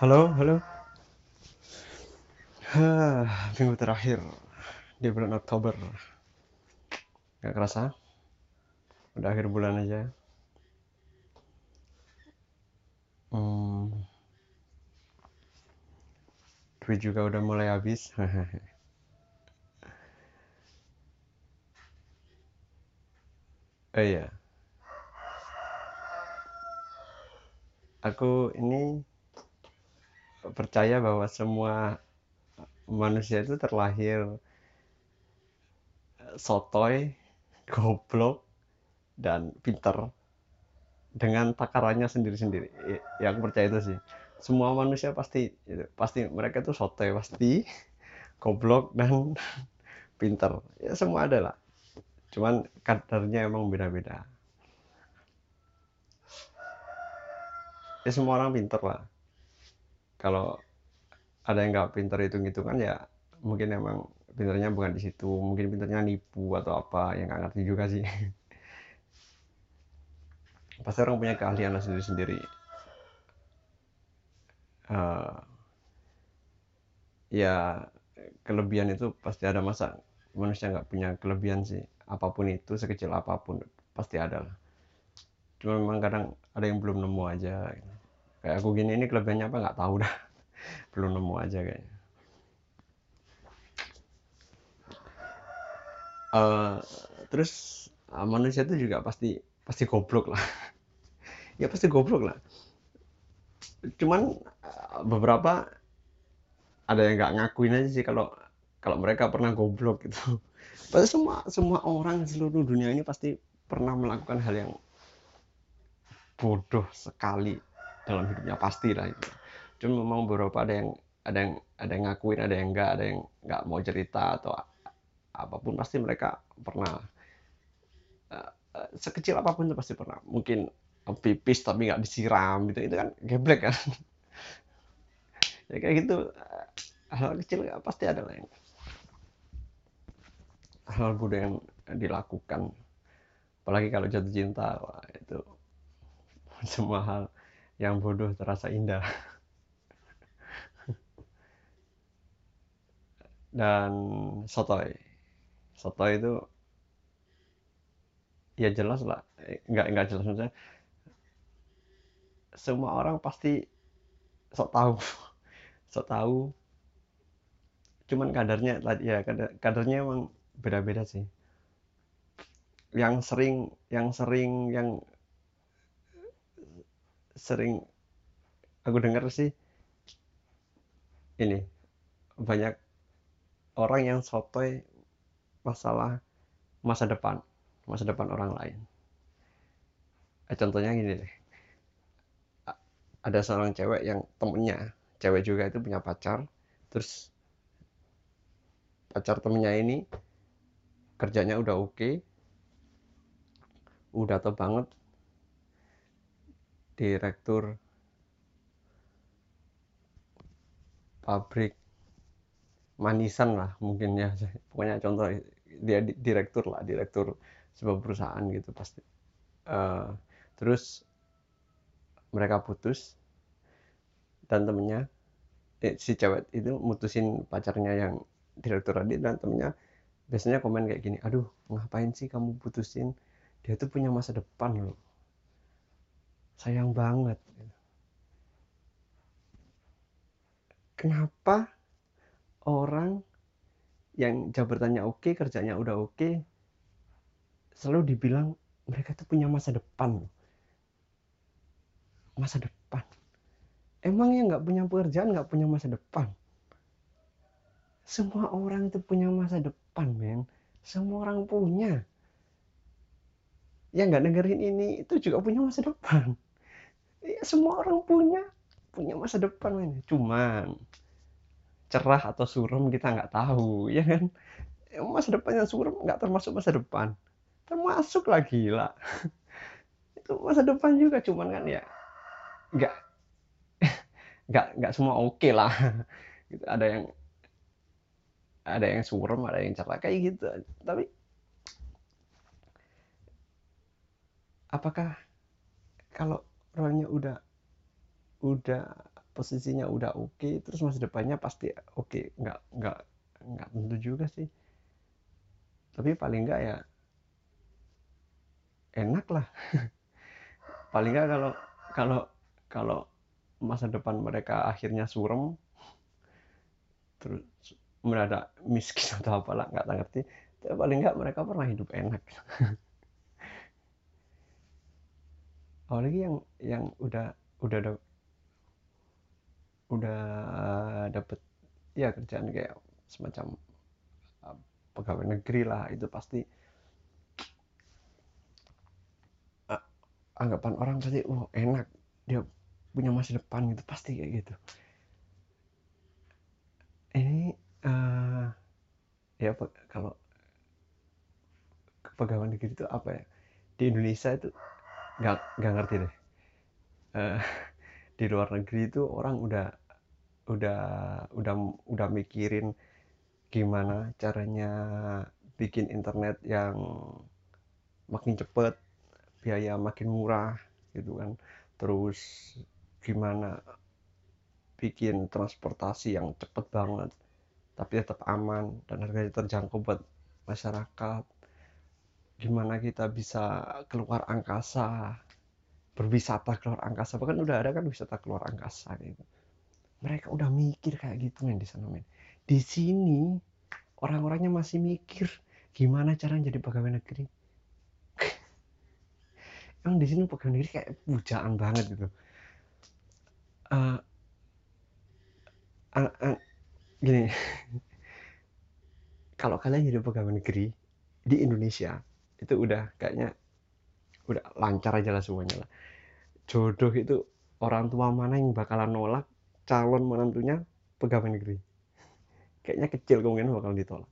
Halo, halo. Minggu terakhir di bulan Oktober. Gak kerasa? Udah akhir bulan aja. Hmm, duit juga udah mulai habis. oh iya, aku ini percaya bahwa semua manusia itu terlahir sotoy, goblok, dan pinter dengan takarannya sendiri-sendiri. Ya aku percaya itu sih. Semua manusia pasti pasti mereka itu sotoy pasti, goblok dan pinter. Ya semua ada lah. Cuman kadarnya emang beda-beda. Ya semua orang pinter lah. Kalau ada yang nggak pinter hitung-hitungan ya mungkin emang pinternya bukan di situ. Mungkin pinternya nipu atau apa yang nggak ngerti juga sih. Pasti orang punya keahlian sendiri-sendiri. Uh, ya kelebihan itu pasti ada. Masa manusia nggak punya kelebihan sih? Apa pun itu sekecil apa pun pasti ada lah. Cuma memang kadang ada yang belum nemu aja kayak aku gini ini kelebihannya apa? Nggak tahu dah. Belum nemu aja kayaknya. Uh, terus uh, manusia itu juga pasti pasti goblok lah. Ya pasti goblok lah. Cuman uh, beberapa ada yang nggak ngakuin aja sih kalau kalau mereka pernah goblok gitu. Pasti semua semua orang seluruh dunia ini pasti pernah melakukan hal yang bodoh sekali dalam hidupnya pasti lah itu. Cuma memang beberapa ada yang ada yang ada yang ngakuin ada yang enggak ada yang nggak mau cerita atau apa pun pasti mereka pernah uh, sekecil apa pun itu pasti pernah. Mungkin pipis tapi nggak disiram gitu itu kan geblek kan. Ya kayak gitu hal kecil ya, pasti ada lah yang hal bodoh yang dilakukan. Apalagi kalau jatuh cinta wah, itu semua hal yang bodoh terasa indah. Dan sotoy. Sotoy itu ya jelas lah. Nggak nggak jelas maksudnya. Semua orang pasti sok tahu. Sok tahu. Cuman kadarnya ya kadar, kadarnya emang beda-beda sih. Yang sering yang sering yang sering aku dengar sih ini banyak orang yang sotoy masalah masa depan masa depan orang lain. Eh, contohnya gini deh. Ada seorang cewek yang temennya cewek juga itu punya pacar terus pacar temennya ini kerjanya udah oke okay, udah top banget direktur pabrik manisan lah mungkin ya. Pokoknya contoh dia direktur lah direktur sebuah perusahaan gitu pasti. Uh, terus mereka putus dan temennya eh, si cewek itu mutusin pacarnya yang direktur tadi dan temennya biasanya komen kayak gini aduh ngapain sih kamu putusin? Dia tuh punya masa depan loh sayang banget kenapa orang yang jabatannya oke, kerjanya udah oke, selalu dibilang mereka tuh punya masa depan. Masa depan. Emang yang nggak punya pekerjaan nggak punya masa depan? Semua orang itu punya masa depan, men. Semua orang punya. Yang nggak dengerin ini itu juga punya masa depan. Ya, semua orang punya punya masa depan, men. Cuman cerah atau suram kita nggak tahu ya kan? Masa depannya suram nggak termasuk masa depan. Termasuk lagi lah itu masa depan juga cuman kan ya nggak nggak nggak semua oke okay lah. Gitu ada yang ada yang suram ada yang cerah kayak gitu. Tapi apakah kalau orangnya udah udah posisinya udah oke terus masa depannya pasti oke. Nggak nggak nggak tentu juga sih. Tapi paling nggak ya enak lah. Paling nggak kalau kalau kalau masa depan mereka akhirnya suram terus mendadak miskin atau apalah nggak ngerti. Tapi paling nggak mereka pernah hidup enak apalagi yang yang udah udah ada udah dapet ya kerjaan kayak semacam uh, pegawai negeri lah itu pasti uh, anggapan orang pasti oh enak dia punya masa depan gitu pasti kayak gitu. Ini uh, ya kalau pegawai negeri itu apa ya? Di Indonesia itu nggak nggak ngerti deh. Uh, di luar negeri itu orang udah udah udah udah mikirin gimana caranya bikin internet yang makin cepet biaya makin murah gitu kan. Terus gimana bikin transportasi yang cepet banget tapi tetap aman dan harganya terjangkau buat masyarakat gimana kita bisa keluar angkasa berwisata keluar angkasa. Bahkan udah ada kan wisata keluar angkasa gitu. Mereka udah mikir kayak gitu men di sana men. Di sini orang-orangnya masih mikir gimana cara jadi pegawai negeri? Emang di sini pegawai negeri kayak pujaan banget gitu. Uh, uh, uh, gini. Kalau kalian jadi pegawai negeri di Indonesia itu udah kayaknya udah lancar aja lah semuanya lah. Jodoh itu orang tua mana yang bakalan nolak calon menantunya pegawai negeri? Kayaknya kecil kemungkinan bakal ditolak.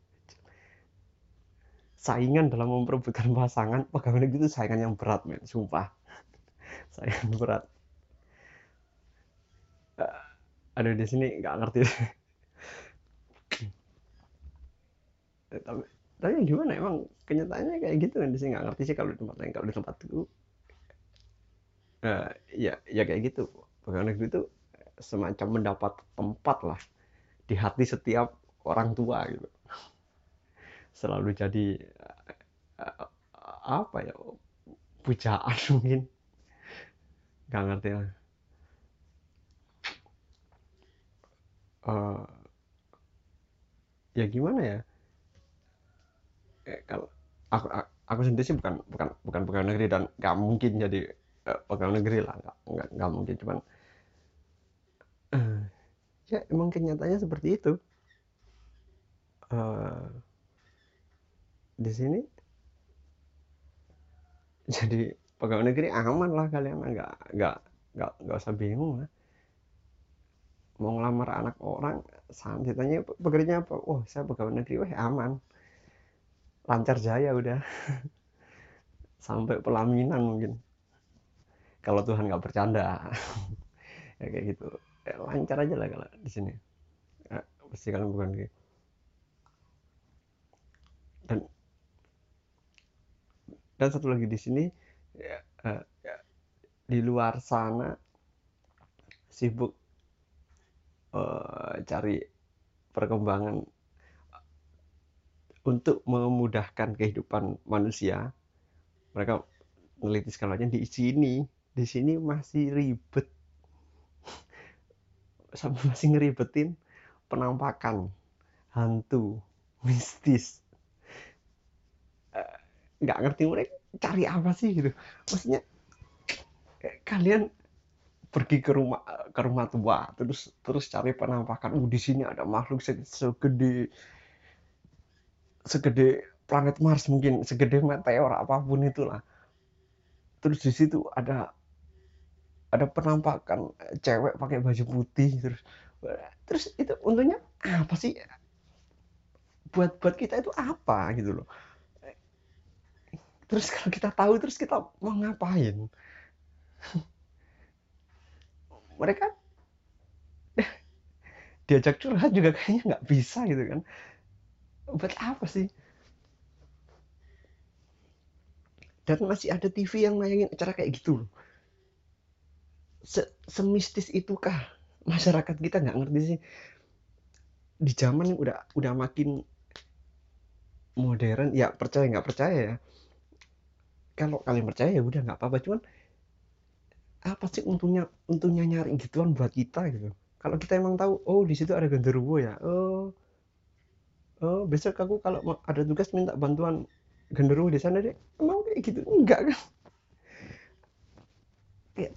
Saingan dalam memperebutkan pasangan pegawai negeri itu saingan yang berat men. Sumpah. Saingan berat. Uh, ada di sini nggak ngerti. Tapi tapi gimana? Emang kenyataannya kayak gitu kan di sini? Nggak ngerti sih kalau di tempat lain. Kalau di tempat itu uh, ya ya kayak gitu. Pegawai negeri itu semacam mendapat tempat lah di hati setiap orang tua gitu. Selalu jadi uh, apa ya pujaan mungkin. Nggak ngerti lah. Uh, ya gimana ya eh, kalau aku aku sendiri sih bukan bukan bukan pegawai negeri dan nggak mungkin jadi uh, pegawai negeri lah. Nggak nggak mungkin. Cuman uh, ya emang kenyataannya seperti itu. Uh, di sini jadi pegawai negeri aman lah kalian. Nggak nggak nggak nggak usah bingung lah. Mau ngelamar anak orang saat ditanya pekerjaannya apa oh saya pegawai negeri wah aman lancar jaya udah. Sampai pelaminan mungkin. Kalau Tuhan nggak bercanda ya kayak gitu. Ya, lancar aja lah kalau di sini. Ya, pasti kalian bukan gitu dan dan satu lagi di sini ya, uh, ya, di luar sana sibuk uh, cari perkembangan untuk memudahkan kehidupan manusia mereka meneliti skalanya di sini di sini masih ribet. Sampai masih ngeribetin penampakan hantu mistis. Eh, nggak ngerti mereka cari apa sih gitu. Maksudnya kalian pergi ke rumah ke rumah tua terus terus cari penampakan. Uh di sini ada makhluk segede segede planet Mars mungkin segede meteor apa pun itulah. Terus di situ ada ada penampakan cewek pakai baju putih terus terus itu untungnya apa sih? Buat buat kita itu apa gitu loh. Terus kalau kita tahu terus kita mau ngapain? Mereka diajak curhat juga kayaknya nggak bisa gitu kan buat apa sih? Dan masih ada TV yang nayangin acara kayak gitu loh. Se semistis itukah masyarakat kita? Nggak ngerti sih. Di zaman yang udah udah makin modern ya percaya nggak percaya ya. Kalau kalian percaya ya udah nggak apa-apa. Cuman apa sih untungnya untungnya nyari gituan buat kita gitu? Kalau kita emang tahu oh di situ ada genderuwo ya? Oh oh besok aku kalau ada tugas minta bantuan genderuwo di sana deh emang kayak gitu? Enggak kan? Ya,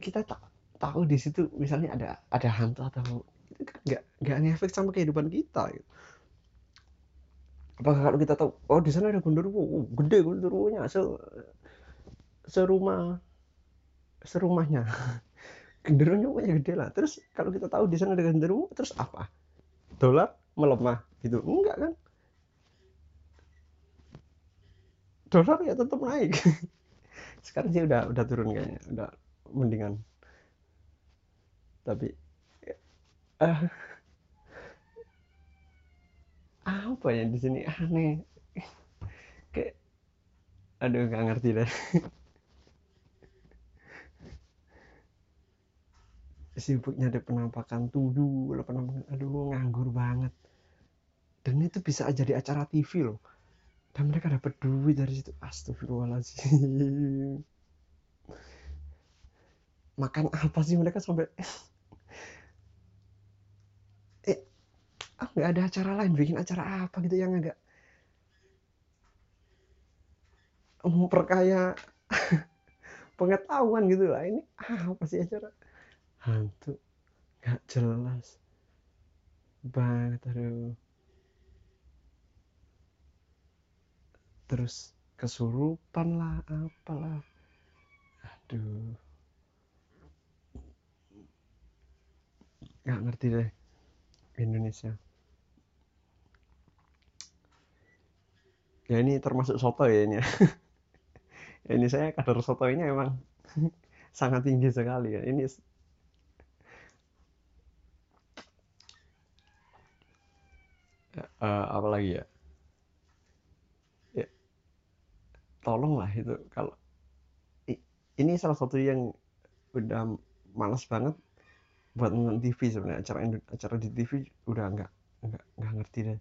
kita tak tahu di situ misalnya ada ada hantu atau itu kan nggak nggak ngefek sama kehidupan kita gitu. Apakah kalau kita tahu oh di sana ada genderuwo? Oh, gede genderuwonya se serumah serumahnya. Genderuwonya gede lah. Terus kalau kita tahu di sana ada genderuwo terus apa? Dolar? Melemah gitu. Enggak kan? Dolar ya tetap naik. Sekarang sih udah udah turun kayaknya. Udah mendingan. Tapi uh, apa ya di sini? Aneh. Kayak aduh nggak ngerti deh. Sibuknya ada penampakan tuduh penampakan aduh nganggur banget dan itu bisa aja di acara TV loh. Dan mereka dapat duit dari situ. Astagfirullahaladzim. Makan apa sih mereka sampai? Ah nggak ada acara lain. Bikin acara apa gitu yang agak memperkaya pengetahuan gitu lah. Ini ah, apa sih acara? Hantu. Nggak jelas. Banget aduh terus kesurupan lah apalah. Aduh. Nggak ngerti deh Indonesia. Ya ini termasuk soto ya ini ya. ini saya kadar soto ini emang sangat tinggi sekali ya. Ini uh, apa lagi ya ya tolonglah itu. Kalau ini salah satu yang udah malas banget buat nonton TV sebenarnya. Acara acara di TV udah nggak nggak nggak ngerti deh.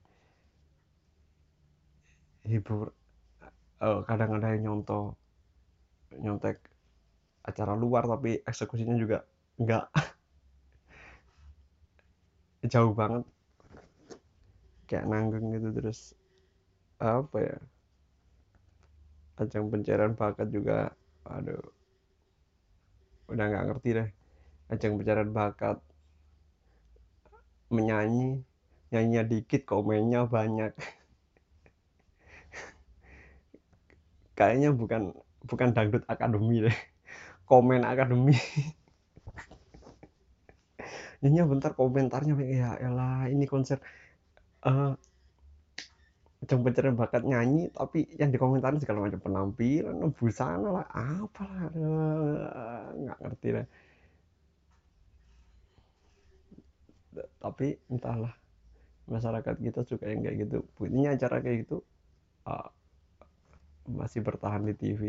Hibur uh, kadang ada yang nyontoh nyontek acara luar tapi eksekusinya juga nggak jauh banget. Kayak nanggung gitu terus apa ya ajang pencarian bakat juga aduh udah nggak ngerti deh. Ajang pencarian bakat menyanyi nyanyinya dikit komennya banyak. Kayaknya bukan bukan dangdut akademi deh komen akademi. Nyanyi bentar komentarnya ya elah ini konser uh, ajang pencarian bakat nyanyi tapi yang dikomentarin segala macam penampilan busana lah apalah nggak ngerti deh tapi entahlah masyarakat kita suka yang kayak gitu. Buktinya acara kayak gitu uh, masih bertahan di TV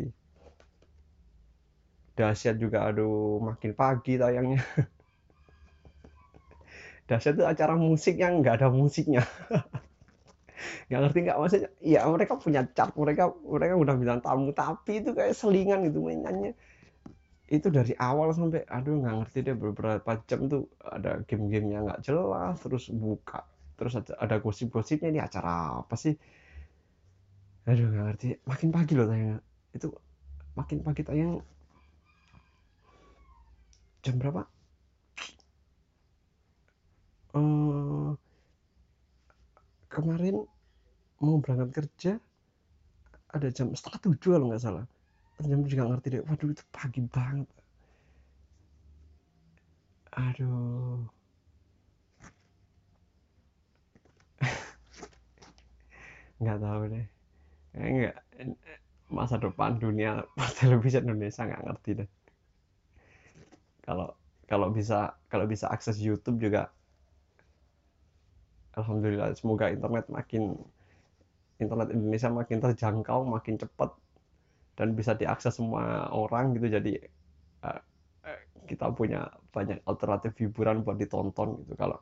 dahsyat juga aduh makin pagi tayangnya. Dahsyat itu acara musik yang nggak ada musiknya nggak ngerti nggak maksudnya ya mereka punya chart mereka mereka udah bilang tamu tapi itu kayak selingan gitu mainannya. Itu dari awal sampai aduh nggak ngerti deh beberapa jam tuh ada game-gamenya nggak jelas terus buka terus ada, ada gosip-gosipnya ini acara apa sih? Aduh nggak ngerti. Makin pagi loh tayang itu makin pagi tayang. Jam berapa? Uh, kemarin mau berangkat kerja ada jam setengah tujuh kalau nggak salah. Jam juga ngerti deh waduh itu pagi banget. Aduh. Nggak tahu deh. Enggak masa depan dunia televisi Indonesia nggak ngerti deh. Kalau kalau bisa kalau bisa akses YouTube juga Alhamdulillah semoga internet makin internet Indonesia makin terjangkau makin cepat dan bisa diakses semua orang gitu. Jadi uh, kita punya banyak alternatif hiburan buat ditonton gitu. Kalau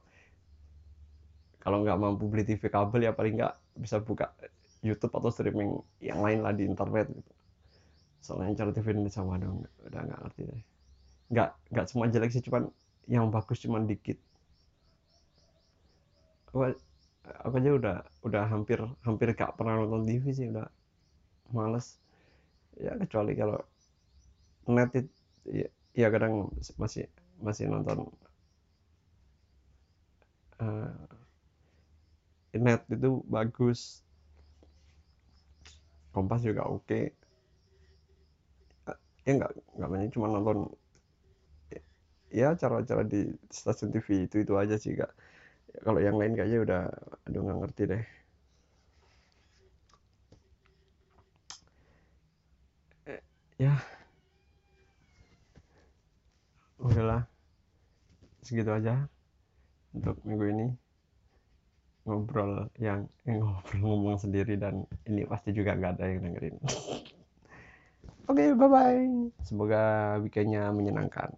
kalau nggak mampu beli TV kabel ya paling nggak bisa buka YouTube atau streaming yang lain lah di internet gitu. Soalnya cara TV Indonesia dong udah nggak ngerti deh. Nggak nggak semua jelek sih cuman yang bagus cuman dikit aku aja udah udah hampir hampir gak pernah nonton TV sih udah males. Ya kecuali kalau net itu ya, ya kadang masih masih nonton uh, net itu bagus. Kompas juga oke. Okay. ya nggak nggak banyak cuma nonton ya cara-cara di stasiun TV itu itu aja sih kak kalau yang lain kayaknya udah aduh nggak ngerti deh. Ya. Udahlah. Segitu aja untuk minggu ini. Ngobrol yang eh, ngobrol ngomong sendiri dan ini pasti juga nggak ada yang dengerin. Oke okay, bye bye semoga weekendnya menyenangkan